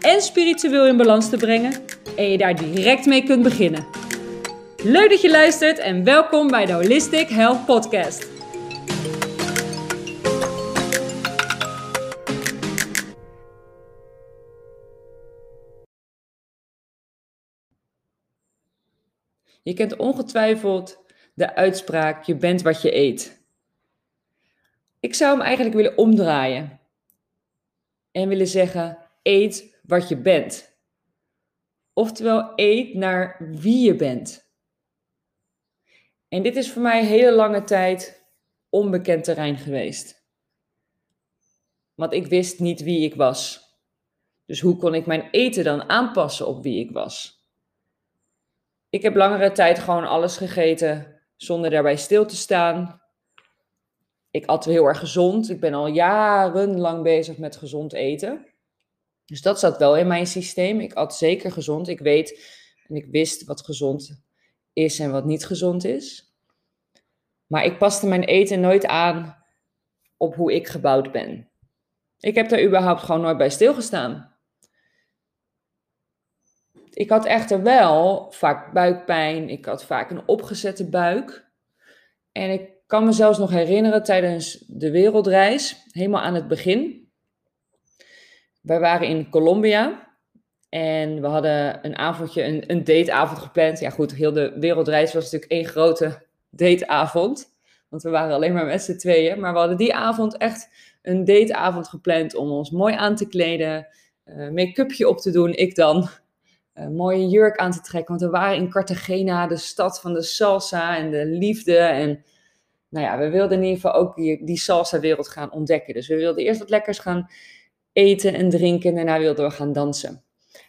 en spiritueel in balans te brengen en je daar direct mee kunt beginnen. Leuk dat je luistert en welkom bij de Holistic Health Podcast. Je kent ongetwijfeld de uitspraak: je bent wat je eet. Ik zou hem eigenlijk willen omdraaien en willen zeggen: eet wat je bent. Oftewel, eet naar wie je bent. En dit is voor mij hele lange tijd onbekend terrein geweest. Want ik wist niet wie ik was. Dus hoe kon ik mijn eten dan aanpassen op wie ik was? Ik heb langere tijd gewoon alles gegeten zonder daarbij stil te staan. Ik at heel erg gezond. Ik ben al jarenlang bezig met gezond eten. Dus dat zat wel in mijn systeem. Ik at zeker gezond. Ik weet en ik wist wat gezond is en wat niet gezond is. Maar ik paste mijn eten nooit aan op hoe ik gebouwd ben. Ik heb daar überhaupt gewoon nooit bij stilgestaan. Ik had echter wel vaak buikpijn. Ik had vaak een opgezette buik. En ik kan me zelfs nog herinneren tijdens de wereldreis, helemaal aan het begin wij waren in Colombia en we hadden een avondje, een, een dateavond gepland. Ja goed, heel de wereldreis was natuurlijk één grote dateavond. Want we waren alleen maar met z'n tweeën. Maar we hadden die avond echt een dateavond gepland om ons mooi aan te kleden. Uh, make-upje op te doen, ik dan. Een mooie jurk aan te trekken. Want we waren in Cartagena, de stad van de salsa en de liefde. En nou ja, we wilden in ieder geval ook die, die salsa-wereld gaan ontdekken. Dus we wilden eerst wat lekkers gaan eten en drinken. En daarna wilden we gaan dansen.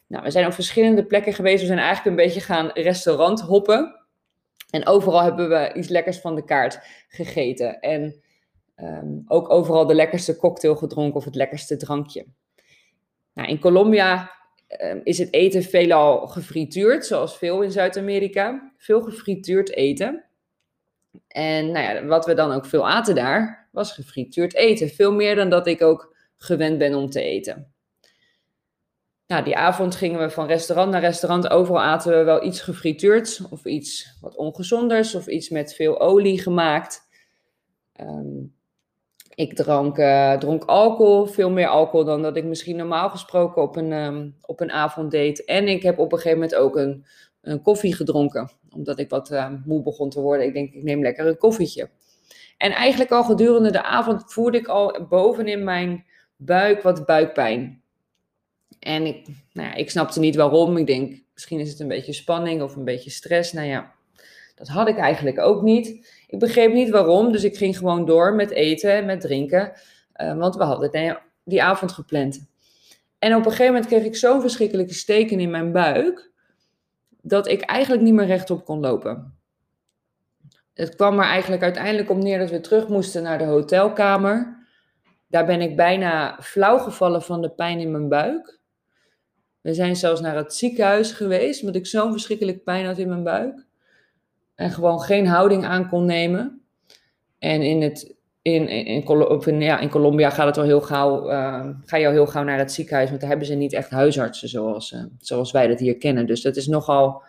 Nou, we zijn op verschillende plekken geweest. We zijn eigenlijk een beetje gaan restaurant hoppen. En overal hebben we iets lekkers van de kaart gegeten. En ehm, ook overal de lekkerste cocktail gedronken of het lekkerste drankje. Nou, in Colombia ehm, is het eten veelal gefrituurd, zoals veel in Zuid-Amerika. Veel gefrituurd eten. En nou ja, wat we dan ook veel aten daar, was gefrituurd eten. Veel meer dan dat ik ook gewend ben om te eten. Nou, die avond gingen we van restaurant naar restaurant. Overal aten we wel iets gefrituurd of iets wat ongezonders of iets met veel olie gemaakt. Ehm, ik drank, uh, dronk alcohol, veel meer alcohol dan dat ik misschien normaal gesproken op een, um, op een avond deed. En ik heb op een gegeven moment ook een, een koffie gedronken, omdat ik wat uh, moe begon te worden. Ik denk, ik neem lekker een koffietje. En eigenlijk al gedurende de avond voerde ik al bovenin mijn buik wat buikpijn. En ik, nou ja, ik snapte niet waarom. Ik denk, misschien is het een beetje spanning of een beetje stress. Nou ja, dat had ik eigenlijk ook niet. Ik begreep niet waarom, dus ik ging gewoon door met eten en met drinken. Uh, want we hadden die avond gepland. En op een gegeven moment kreeg ik zo'n verschrikkelijke steken in mijn buik, dat ik eigenlijk niet meer rechtop kon lopen. Het kwam er eigenlijk uiteindelijk op neer dat we terug moesten naar de hotelkamer. Daar ben ik bijna flauw gevallen van de pijn in mijn buik. We zijn zelfs naar het ziekenhuis geweest, omdat ik zo'n verschrikkelijk pijn had in mijn buik. En gewoon geen houding aan kon nemen. En in, het, in, in, ja, in Colombia gaat het wel heel gauw, uh, ga je al heel gauw naar het ziekenhuis, want daar hebben ze niet echt huisartsen zoals, uh, zoals wij dat hier kennen. Dus dat is nogal,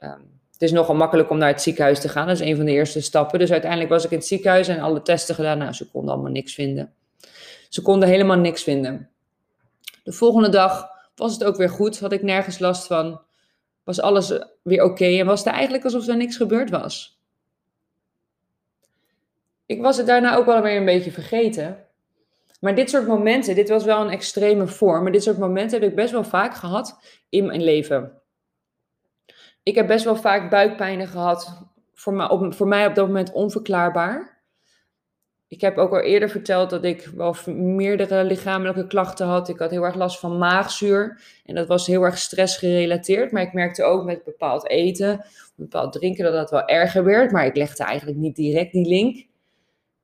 um, het is nogal makkelijk om naar het ziekenhuis te gaan. Dat is een van de eerste stappen. Dus uiteindelijk was ik in het ziekenhuis en alle testen gedaan. Nou, ze konden allemaal niks vinden. Ze konden helemaal niks vinden. De volgende dag was het ook weer goed, had ik nergens last van. Was alles weer oké en was het eigenlijk alsof er niks gebeurd was. Ik was het daarna ook wel weer een beetje vergeten. Maar dit soort momenten, dit was wel een extreme vorm, maar dit soort momenten heb ik best wel vaak gehad in mijn leven. Ik heb best wel vaak buikpijnen gehad, voor op, voor mij op dat moment onverklaarbaar ik heb ook al eerder verteld dat ik wel meerdere lichamelijke klachten had. Ik had heel erg last van maagzuur. En dat was heel erg stressgerelateerd. Maar ik merkte ook met bepaald eten, bepaald drinken, dat dat wel erger werd. Maar ik legde eigenlijk niet direct die link.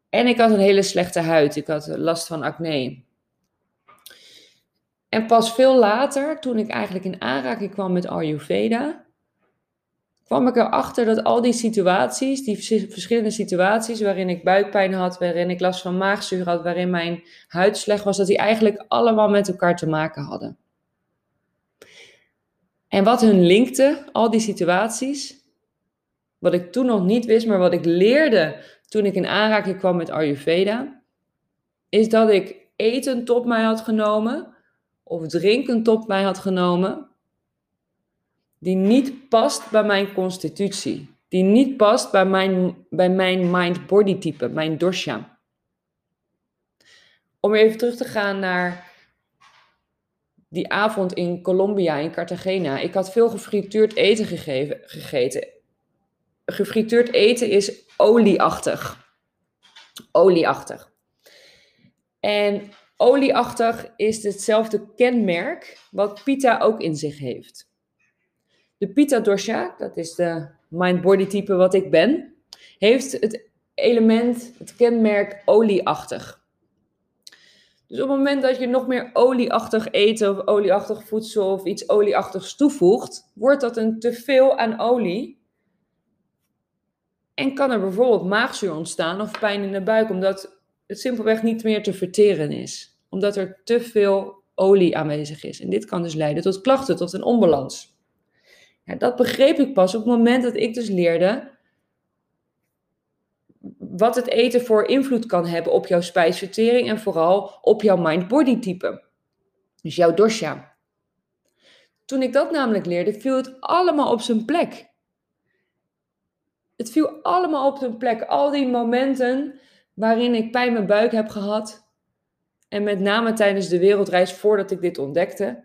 En ik had een hele slechte huid. Ik had last van acne. En pas veel later, toen ik eigenlijk in aanraking kwam met Ayurveda, kwam ik erachter dat al die situaties, die verschillende situaties waarin ik buikpijn had, waarin ik last van maagzuur had, waarin mijn huid slecht was, dat die eigenlijk allemaal met elkaar te maken hadden. En wat hun linkte, al die situaties, wat ik toen nog niet wist, maar wat ik leerde toen ik in aanraking kwam met Ayurveda, is dat ik eten tot mij had genomen of drinken tot mij had genomen, die niet past bij mijn constitutie, die niet past bij mijn, bij mijn mind-body type, mijn dosha. Om even terug te gaan naar die avond in Colombia, in Cartagena. Ik had veel gefrituurd eten gegeven, gegeten. Gefrituurd eten is olieachtig. Olieachtig. En olieachtig is hetzelfde kenmerk wat Pita ook in zich heeft. De Pita dosha, dat is de mind-body type wat ik ben, heeft het element, het kenmerk olieachtig. Dus op het moment dat je nog meer olieachtig eten of olieachtig voedsel of iets olieachtigs toevoegt, wordt dat een teveel aan olie. En kan er bijvoorbeeld maagzuur ontstaan of pijn in de buik, omdat het simpelweg niet meer te verteren is. Omdat er te veel olie aanwezig is. En dit kan dus leiden tot klachten, tot een onbalans. Dat begreep ik pas op het moment dat ik dus leerde wat het eten voor invloed kan hebben op jouw spijsvertering en vooral op jouw mind-body type. Dus jouw dosha. Toen ik dat namelijk leerde, viel het allemaal op zijn plek. Het viel allemaal op zijn plek. Al die momenten waarin ik pijn mijn buik heb gehad. En met name tijdens de wereldreis voordat ik dit ontdekte.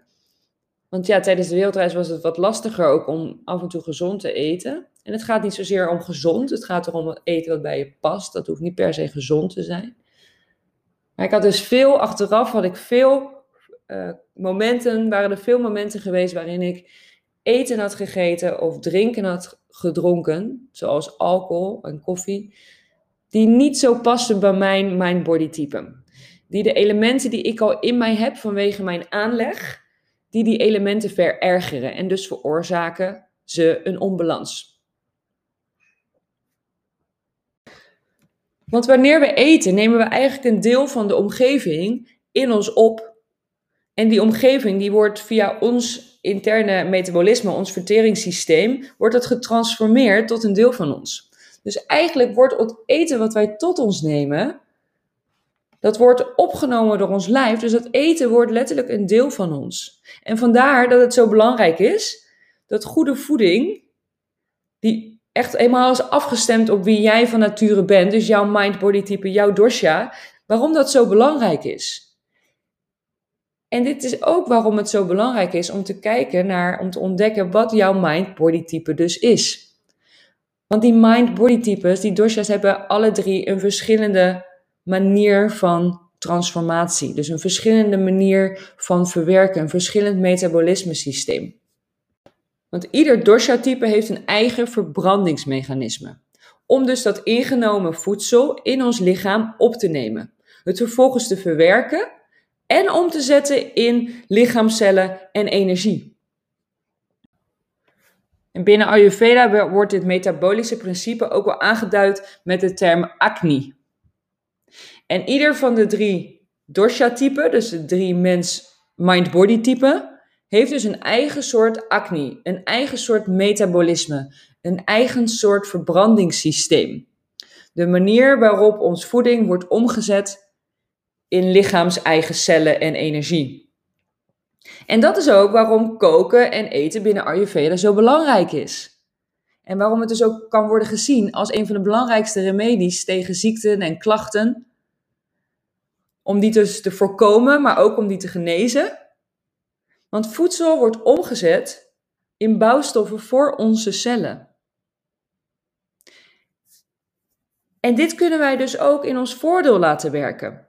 Want ja, tijdens de wereldreis was het wat lastiger ook om af en toe gezond te eten. En het gaat niet zozeer om gezond, het gaat erom eten wat bij je past. Dat hoeft niet per se gezond te zijn. Maar ik had dus veel, achteraf had ik veel uh, momenten, waren er veel momenten geweest waarin ik eten had gegeten of drinken had gedronken, zoals alcohol en koffie, die niet zo passen bij mijn mind body type. Die de elementen die ik al in mij heb vanwege mijn aanleg, die die elementen verergeren en dus veroorzaken ze een onbalans. Want wanneer we eten, nemen we eigenlijk een deel van de omgeving in ons op. En die omgeving die wordt via ons interne metabolisme, ons verteringssysteem, wordt het getransformeerd tot een deel van ons. Dus eigenlijk wordt het eten wat wij tot ons nemen, dat wordt opgenomen door ons lijf. Dus dat eten wordt letterlijk een deel van ons. En vandaar dat het zo belangrijk is dat goede voeding, die echt eenmaal is afgestemd op wie jij van nature bent, dus jouw mind-body type, jouw dosha, waarom dat zo belangrijk is. En dit is ook waarom het zo belangrijk is om te kijken naar, om te ontdekken wat jouw mind-body type dus is. Want die mind-body types, die doshas, hebben alle drie een verschillende manier van transformatie. Dus een verschillende manier van verwerken, een verschillend metabolisme systeem. Want ieder dosha-type heeft een eigen verbrandingsmechanisme. Om dus dat ingenomen voedsel in ons lichaam op te nemen. Het vervolgens te verwerken en om te zetten in lichaamcellen en energie. En binnen Ayurveda wordt dit metabolische principe ook wel aangeduid met de term Agni. En ieder van de drie dosha-typen, dus de drie mens-mind-body typen, heeft dus een eigen soort acne, een eigen soort metabolisme, een eigen soort verbrandingssysteem. De manier waarop ons voeding wordt omgezet in lichaams-eigen cellen en energie. En dat is ook waarom koken en eten binnen Ayurveda zo belangrijk is. En waarom het dus ook kan worden gezien als een van de belangrijkste remedies tegen ziekten en klachten. Om die dus te voorkomen, maar ook om die te genezen. Want voedsel wordt omgezet in bouwstoffen voor onze cellen. En dit kunnen wij dus ook in ons voordeel laten werken.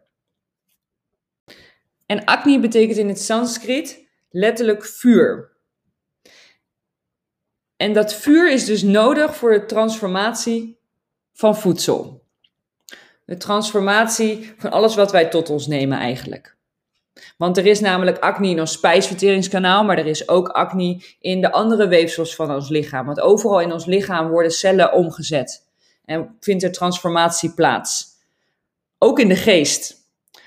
En Agni betekent in het Sanskriet letterlijk vuur. En dat vuur is dus nodig voor de transformatie van voedsel. De transformatie van alles wat wij tot ons nemen eigenlijk. Want er is namelijk acne in ons spijsverteringskanaal, maar er is ook acne in de andere weefsels van ons lichaam. Want overal in ons lichaam worden cellen omgezet en vindt er transformatie plaats. Ook in de geest.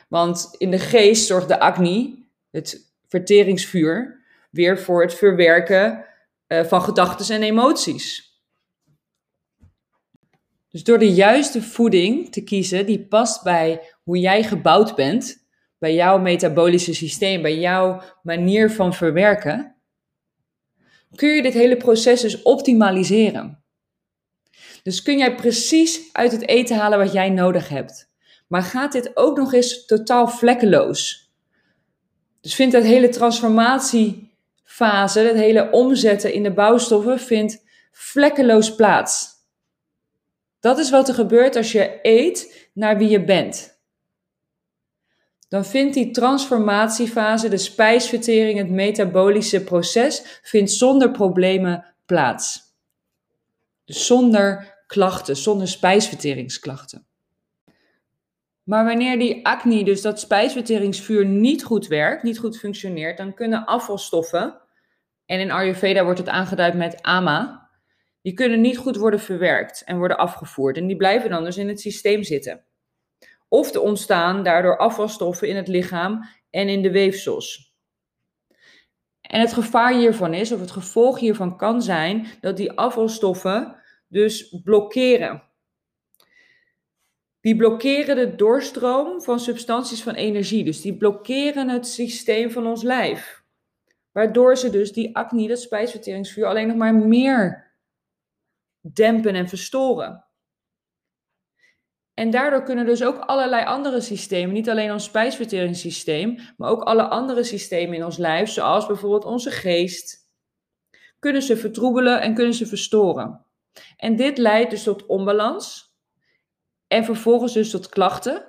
Want in de geest zorgt de acne, het verteringsvuur, weer voor het verwerken uh, van gedachten en emoties. Dus door de juiste voeding te kiezen die past bij hoe jij gebouwd bent, bij jouw metabolische systeem, bij jouw manier van verwerken, kun je dit hele proces dus optimaliseren. Dus kun jij precies uit het eten halen wat jij nodig hebt. Maar gaat dit ook nog eens totaal vlekkeloos? Dus vindt dat hele transformatiefase, het hele omzetten in de bouwstoffen, vindt vlekkeloos plaats. Dat is wat er gebeurt als je eet naar wie je bent. Dan vindt die transformatiefase, de spijsvertering, het metabolische proces, vindt zonder problemen plaats. Dus zonder klachten, zonder spijsverteringsklachten. Maar wanneer die acne, dus dat spijsverteringsvuur, niet goed werkt, niet goed functioneert, dan kunnen afvalstoffen, en in Ayurveda wordt het aangeduid met ama, die kunnen niet goed worden verwerkt en worden afgevoerd. En die blijven dan dus in het systeem zitten. Of er ontstaan daardoor afvalstoffen in het lichaam en in de weefsels. En het gevaar hiervan is, of het gevolg hiervan kan zijn, dat die afvalstoffen dus blokkeren. Die blokkeren de doorstroom van substanties van energie. Dus die blokkeren het systeem van ons lijf. Waardoor ze dus die acne, dat spijsverteringsvuur, alleen nog maar meer dempen en verstoren. En daardoor kunnen dus ook allerlei andere systemen, niet alleen ons spijsverteringssysteem, maar ook alle andere systemen in ons lijf, zoals bijvoorbeeld onze geest, kunnen ze vertroebelen en kunnen ze verstoren. En dit leidt dus tot onbalans en vervolgens dus tot klachten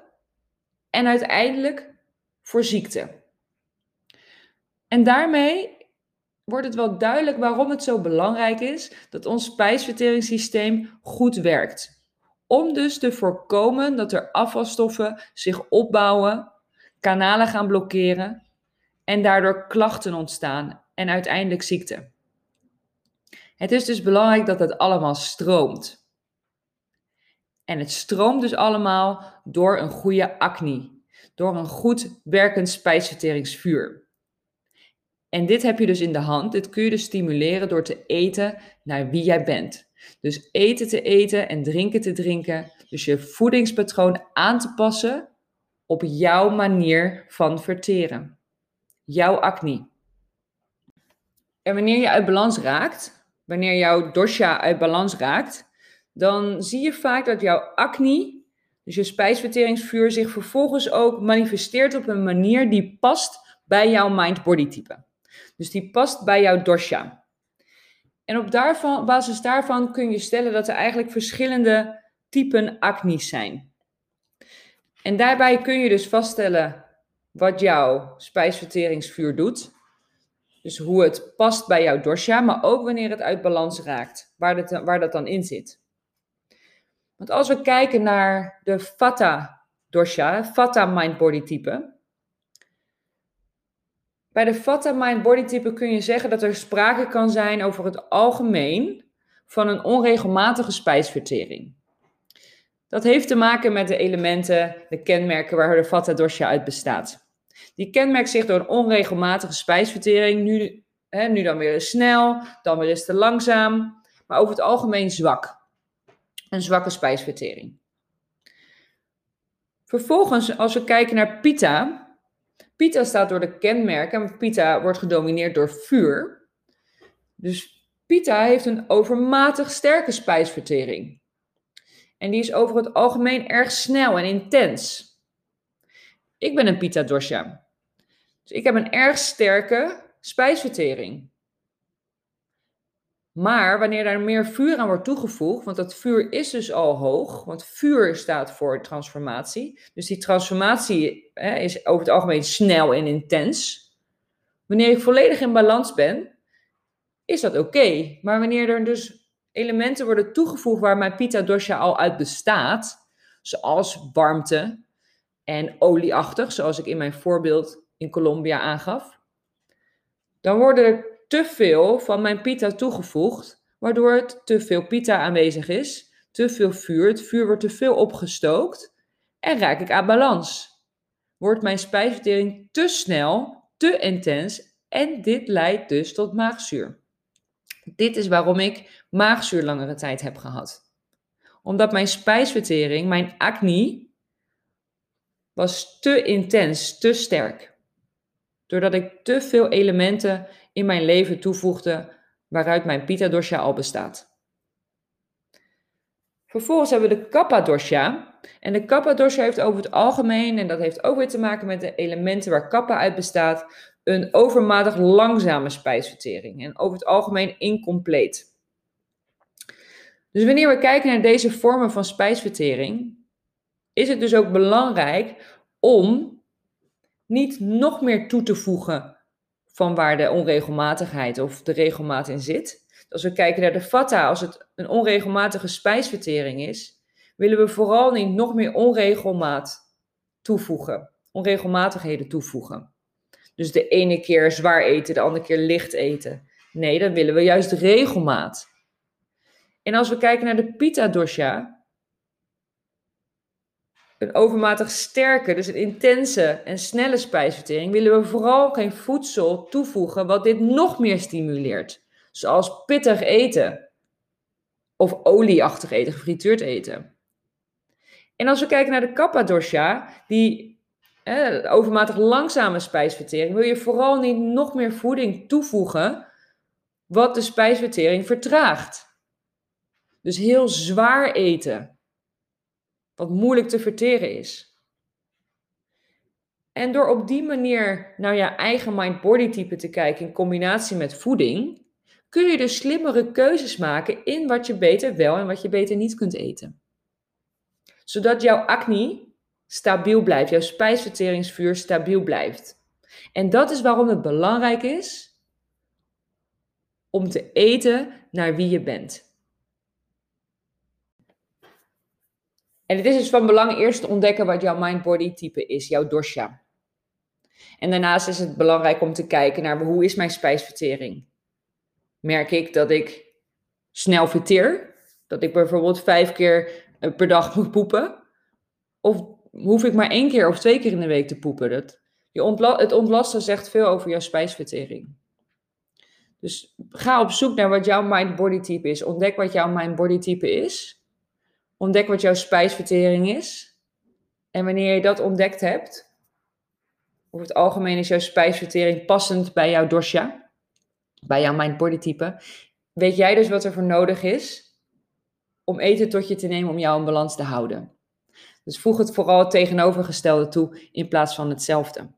en uiteindelijk voor ziekte. En daarmee wordt het wel duidelijk waarom het zo belangrijk is dat ons spijsverteringssysteem goed werkt. Om dus te voorkomen dat er afvalstoffen zich opbouwen, kanalen gaan blokkeren en daardoor klachten ontstaan en uiteindelijk ziekte. Het is dus belangrijk dat het allemaal stroomt. En het stroomt dus allemaal door een goede acne, door een goed werkend spijsverteringsvuur. En dit heb je dus in de hand. Dit kun je dus stimuleren door te eten naar wie jij bent. Dus eten te eten en drinken te drinken. Dus je voedingspatroon aan te passen op jouw manier van verteren. Jouw acne. En wanneer je uit balans raakt, wanneer jouw dosha uit balans raakt, dan zie je vaak dat jouw acne, dus je spijsverteringsvuur, zich vervolgens ook manifesteert op een manier die past bij jouw mind-body type. Dus die past bij jouw dosha. En op daarvan, basis daarvan kun je stellen dat er eigenlijk verschillende typen acne zijn. En daarbij kun je dus vaststellen wat jouw spijsverteringsvuur doet. Dus hoe het past bij jouw dosha, maar ook wanneer het uit balans raakt, waar dat, waar dat dan in zit. Want als we kijken naar de Vata dosha, Vata mind-body type, bij de Vata Mind Body type kun je zeggen dat er sprake kan zijn over het algemeen van een onregelmatige spijsvertering. Dat heeft te maken met de elementen, de kenmerken waar de Vata Dosha uit bestaat. Die kenmerkt zich door een onregelmatige spijsvertering, nu, hè, nu dan weer snel, dan weer eens te langzaam, maar over het algemeen zwak. Een zwakke spijsvertering. Vervolgens, als we kijken naar Pitta, Pita staat door de kenmerken en Pita wordt gedomineerd door vuur. Dus Pita heeft een overmatig sterke spijsvertering. En die is over het algemeen erg snel en intens. Ik ben een Pita dosha. Dus ik heb een erg sterke spijsvertering. Maar wanneer daar meer vuur aan wordt toegevoegd, want dat vuur is dus al hoog, want vuur staat voor transformatie. Dus die transformatie hè, is over het algemeen snel en intens. Wanneer ik volledig in balans ben, is dat oké. Maar wanneer er dus elementen worden toegevoegd waar mijn Pitta dosha al uit bestaat, zoals warmte en olieachtig, zoals ik in mijn voorbeeld in Colombia aangaf, dan worden er te veel van mijn Pitta toegevoegd, waardoor het te veel Pitta aanwezig is, te veel vuur, het vuur wordt te veel opgestookt en raak ik aan balans. Wordt mijn spijsvertering te snel, te intens en dit leidt dus tot maagzuur. Dit is waarom ik maagzuur langere tijd heb gehad. Omdat mijn spijsvertering, mijn acne, was te intens, te sterk. Doordat ik te veel elementen in mijn leven toevoegde waaruit mijn Pitta dosha al bestaat. Vervolgens hebben we de Kapha dosha. En de Kapha dosha heeft over het algemeen, en dat heeft ook weer te maken met de elementen waar Kapha uit bestaat, een overmatig langzame spijsvertering en over het algemeen incompleet. Dus wanneer we kijken naar deze vormen van spijsvertering, is het dus ook belangrijk om niet nog meer toe te voegen van waar de onregelmatigheid of de regelmaat in zit. Als we kijken naar de vata, als het een onregelmatige spijsvertering is, willen we vooral niet nog meer onregelmaat toevoegen, onregelmatigheden toevoegen. Dus de ene keer zwaar eten, de andere keer licht eten. Nee, dan willen we juist regelmaat. En als we kijken naar de Pitta dosha, een overmatig sterke, dus een intense en snelle spijsvertering, willen we vooral geen voedsel toevoegen wat dit nog meer stimuleert. Zoals pittig eten of olieachtig eten, gefrituurd eten. En als we kijken naar de Kapha dosha, die overmatig langzame spijsvertering, wil je vooral niet nog meer voeding toevoegen wat de spijsvertering vertraagt. Dus heel zwaar eten, wat moeilijk te verteren is. En door op die manier naar je eigen mind-body type te kijken in combinatie met voeding, kun je dus slimmere keuzes maken in wat je beter wel en wat je beter niet kunt eten. Zodat jouw acne stabiel blijft, jouw spijsverteringsvuur stabiel blijft. En dat is waarom het belangrijk is om te eten naar wie je bent. En het is dus van belang eerst te ontdekken wat jouw mind-body type is, jouw dosha. En daarnaast is het belangrijk om te kijken naar hoe is mijn spijsvertering. Merk ik dat ik snel verteer? Dat ik bijvoorbeeld vijf keer per dag moet poepen? Of hoef ik maar één keer of twee keer in de week te poepen. Dat, het ontlasten zegt veel over jouw spijsvertering. Dus ga op zoek naar wat jouw mind-body type is. Ontdek wat jouw mind-body type is. Ontdek wat jouw spijsvertering is. En wanneer je dat ontdekt hebt, over het algemeen is jouw spijsvertering passend bij jouw dosha, bij jouw mind-body type, weet jij dus wat er voor nodig is om eten tot je te nemen om jou in balans te houden. Dus voeg het vooral het tegenovergestelde toe in plaats van hetzelfde.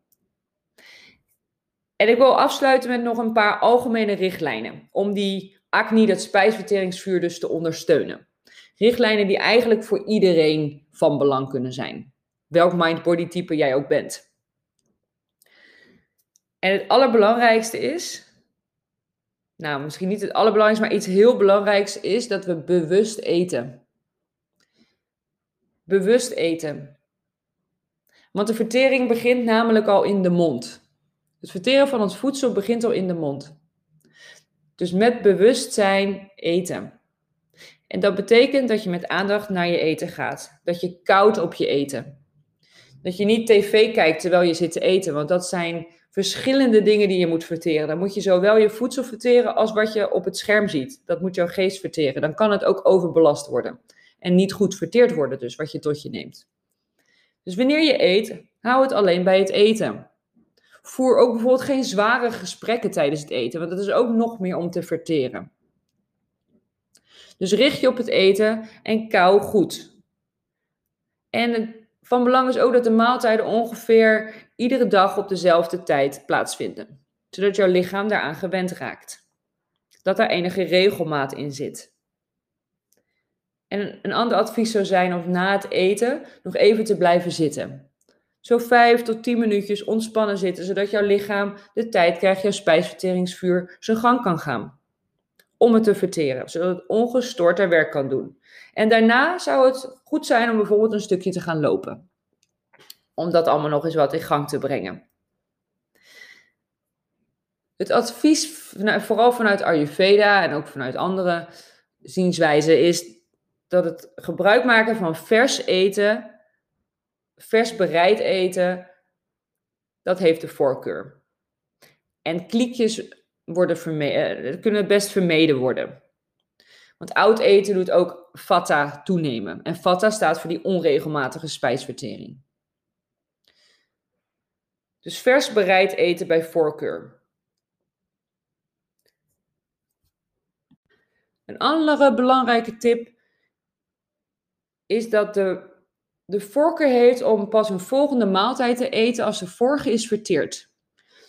En ik wil afsluiten met nog een paar algemene richtlijnen om die acne, dat spijsverteringsvuur, dus te ondersteunen. Richtlijnen die eigenlijk voor iedereen van belang kunnen zijn. Welk mind-body type jij ook bent. En het allerbelangrijkste is, nou misschien niet het allerbelangrijkste, maar iets heel belangrijks is dat we bewust eten. Bewust eten. Want de vertering begint namelijk al in de mond. Het verteren van het voedsel begint al in de mond. Dus met bewustzijn eten. En dat betekent dat je met aandacht naar je eten gaat. Dat je koud op je eten. Dat je niet tv kijkt terwijl je zit te eten, want dat zijn verschillende dingen die je moet verteren. Dan moet je zowel je voedsel verteren als wat je op het scherm ziet. Dat moet jouw geest verteren. Dan kan het ook overbelast worden en niet goed verteerd worden, dus wat je tot je neemt. Dus wanneer je eet, hou het alleen bij het eten. Voer ook bijvoorbeeld geen zware gesprekken tijdens het eten, want dat is ook nog meer om te verteren. Dus richt je op het eten en kou goed. En van belang is ook dat de maaltijden ongeveer iedere dag op dezelfde tijd plaatsvinden, zodat jouw lichaam daaraan gewend raakt. dat daar enige regelmaat in zit. En een ander advies zou zijn om na het eten nog even te blijven zitten. Zo vijf tot tien minuutjes ontspannen zitten, zodat jouw lichaam de tijd krijgt, jouw spijsverteringsvuur zijn gang kan gaan. Om het te verteren, zodat het ongestoord haar werk kan doen. En daarna zou het goed zijn om bijvoorbeeld een stukje te gaan lopen. Om dat allemaal nog eens wat in gang te brengen. Het advies, vooral vanuit Ayurveda en ook vanuit andere zienswijzen, is dat het gebruik maken van vers eten, vers bereid eten, dat heeft de voorkeur. En kliekjes worden vermeden, eh, kunnen best vermeden worden. Want oud eten doet ook vata toenemen. En vata staat voor die onregelmatige spijsvertering. Dus vers bereid eten bij voorkeur. Een andere belangrijke tip is dat de, de voorkeur heeft om pas een volgende maaltijd te eten als de vorige is verteerd.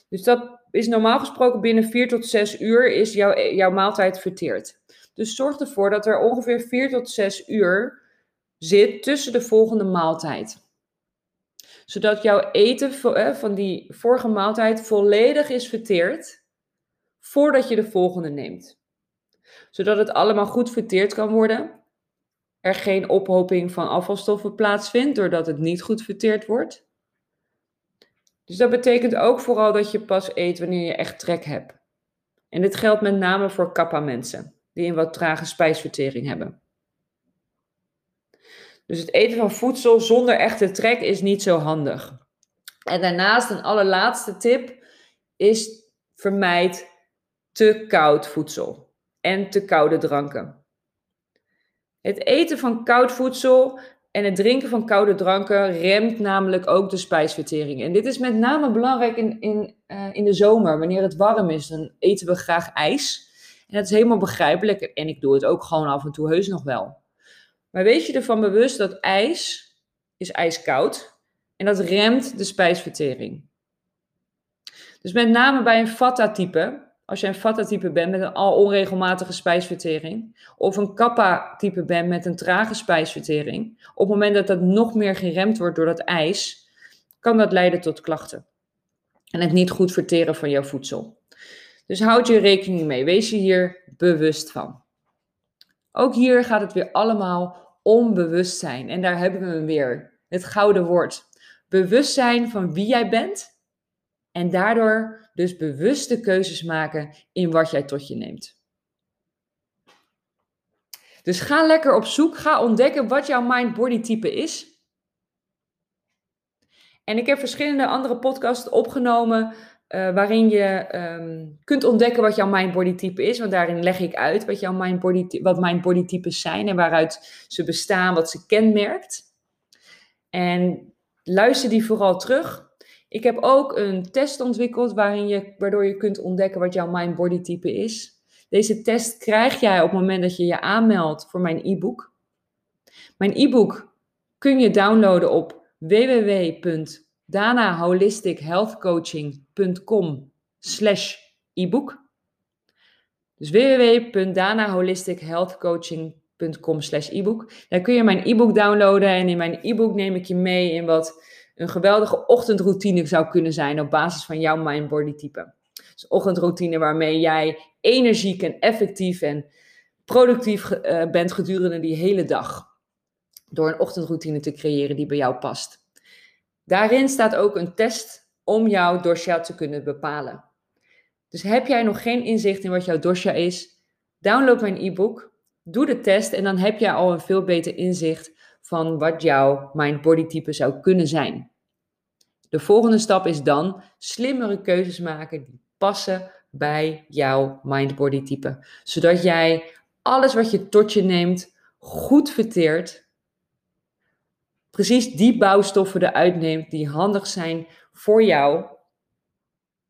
Dus dat is normaal gesproken binnen 4 tot 6 uur is jouw, jouw maaltijd verteerd. Dus zorg ervoor dat er ongeveer 4 tot 6 uur zit tussen de volgende maaltijd. Zodat jouw eten van die vorige maaltijd volledig is verteerd voordat je de volgende neemt. Zodat het allemaal goed verteerd kan worden er geen ophoping van afvalstoffen plaatsvindt doordat het niet goed verteerd wordt. Dus dat betekent ook vooral dat je pas eet wanneer je echt trek hebt. En dit geldt met name voor kappa mensen die een wat trage spijsvertering hebben. Dus het eten van voedsel zonder echte trek is niet zo handig. En daarnaast een allerlaatste tip is vermijd te koud voedsel en te koude dranken. Het eten van koud voedsel en het drinken van koude dranken remt namelijk ook de spijsvertering. En dit is met name belangrijk in, in, uh, in de zomer. Wanneer het warm is, dan eten we graag ijs. En dat is helemaal begrijpelijk. En ik doe het ook gewoon af en toe heus nog wel. Maar wees je ervan bewust dat ijs is ijskoud. En dat remt de spijsvertering. Dus met name bij een Vata-type als je een Vata-type bent met een al onregelmatige spijsvertering, of een Kappa-type bent met een trage spijsvertering, op het moment dat dat nog meer geremd wordt door dat ijs, kan dat leiden tot klachten. En het niet goed verteren van jouw voedsel. Dus houd je rekening mee. Wees je hier bewust van. Ook hier gaat het weer allemaal om bewustzijn. En daar hebben we hem weer. Het gouden woord. Bewustzijn van wie jij bent. En daardoor dus bewuste keuzes maken in wat jij tot je neemt. Dus ga lekker op zoek, ga ontdekken wat jouw mind-body type is. En ik heb verschillende andere podcasts opgenomen uh, waarin je um, kunt ontdekken wat jouw mind-body type is. Want daarin leg ik uit wat jouw mind-body wat mind-body types zijn en waaruit ze bestaan, wat ze kenmerkt. En luister die vooral terug. Ik heb ook een test ontwikkeld waarin je, waardoor je kunt ontdekken wat jouw mind-body type is. Deze test krijg jij op het moment dat je je aanmeldt voor mijn e-book. Mijn e-book kun je downloaden op www.danaholistichealthcoaching.com slash e-book. Dus www.danaholistichealthcoaching.com slash. Daar kun je mijn e-book downloaden en in mijn e-book neem ik je mee in wat een geweldige ochtendroutine zou kunnen zijn op basis van jouw mind-body type. Dus ochtendroutine waarmee jij energiek en effectief en productief uh, bent gedurende die hele dag. Door een ochtendroutine te creëren die bij jou past. Daarin staat ook een test om jouw dosha te kunnen bepalen. Dus heb jij nog geen inzicht in wat jouw dosha is? Download mijn e-book, doe de test en dan heb je al een veel beter inzicht van wat jouw mind-body type zou kunnen zijn. De volgende stap is dan slimmere keuzes maken die passen bij jouw mind-body type. Zodat jij alles wat je tot je neemt goed verteert. Precies die bouwstoffen eruit neemt die handig zijn voor jou.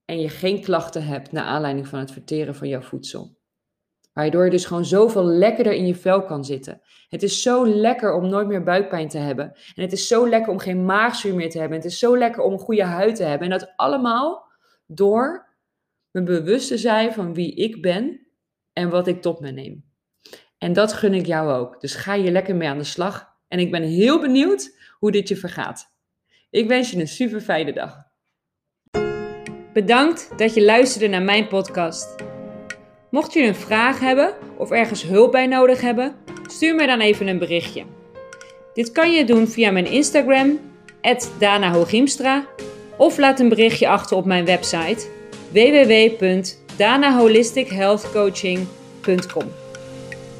En je geen klachten hebt naar aanleiding van het verteren van jouw voedsel. Waardoor je dus gewoon zoveel lekkerder in je vel kan zitten. Het is zo lekker om nooit meer buikpijn te hebben. En het is zo lekker om geen maagzuur meer te hebben. Het is zo lekker om een goede huid te hebben. En dat allemaal door me bewust te zijn van wie ik ben. en wat ik tot me neem. En dat gun ik jou ook. Dus ga je lekker mee aan de slag. En ik ben heel benieuwd hoe dit je vergaat. Ik wens je een super fijne dag. Bedankt dat je luisterde naar mijn podcast. Mocht je een vraag hebben of ergens hulp bij nodig hebben, stuur me dan even een berichtje. Dit kan je doen via mijn Instagram, Dana of laat een berichtje achter op mijn website www.danaholistichealthcoaching.com.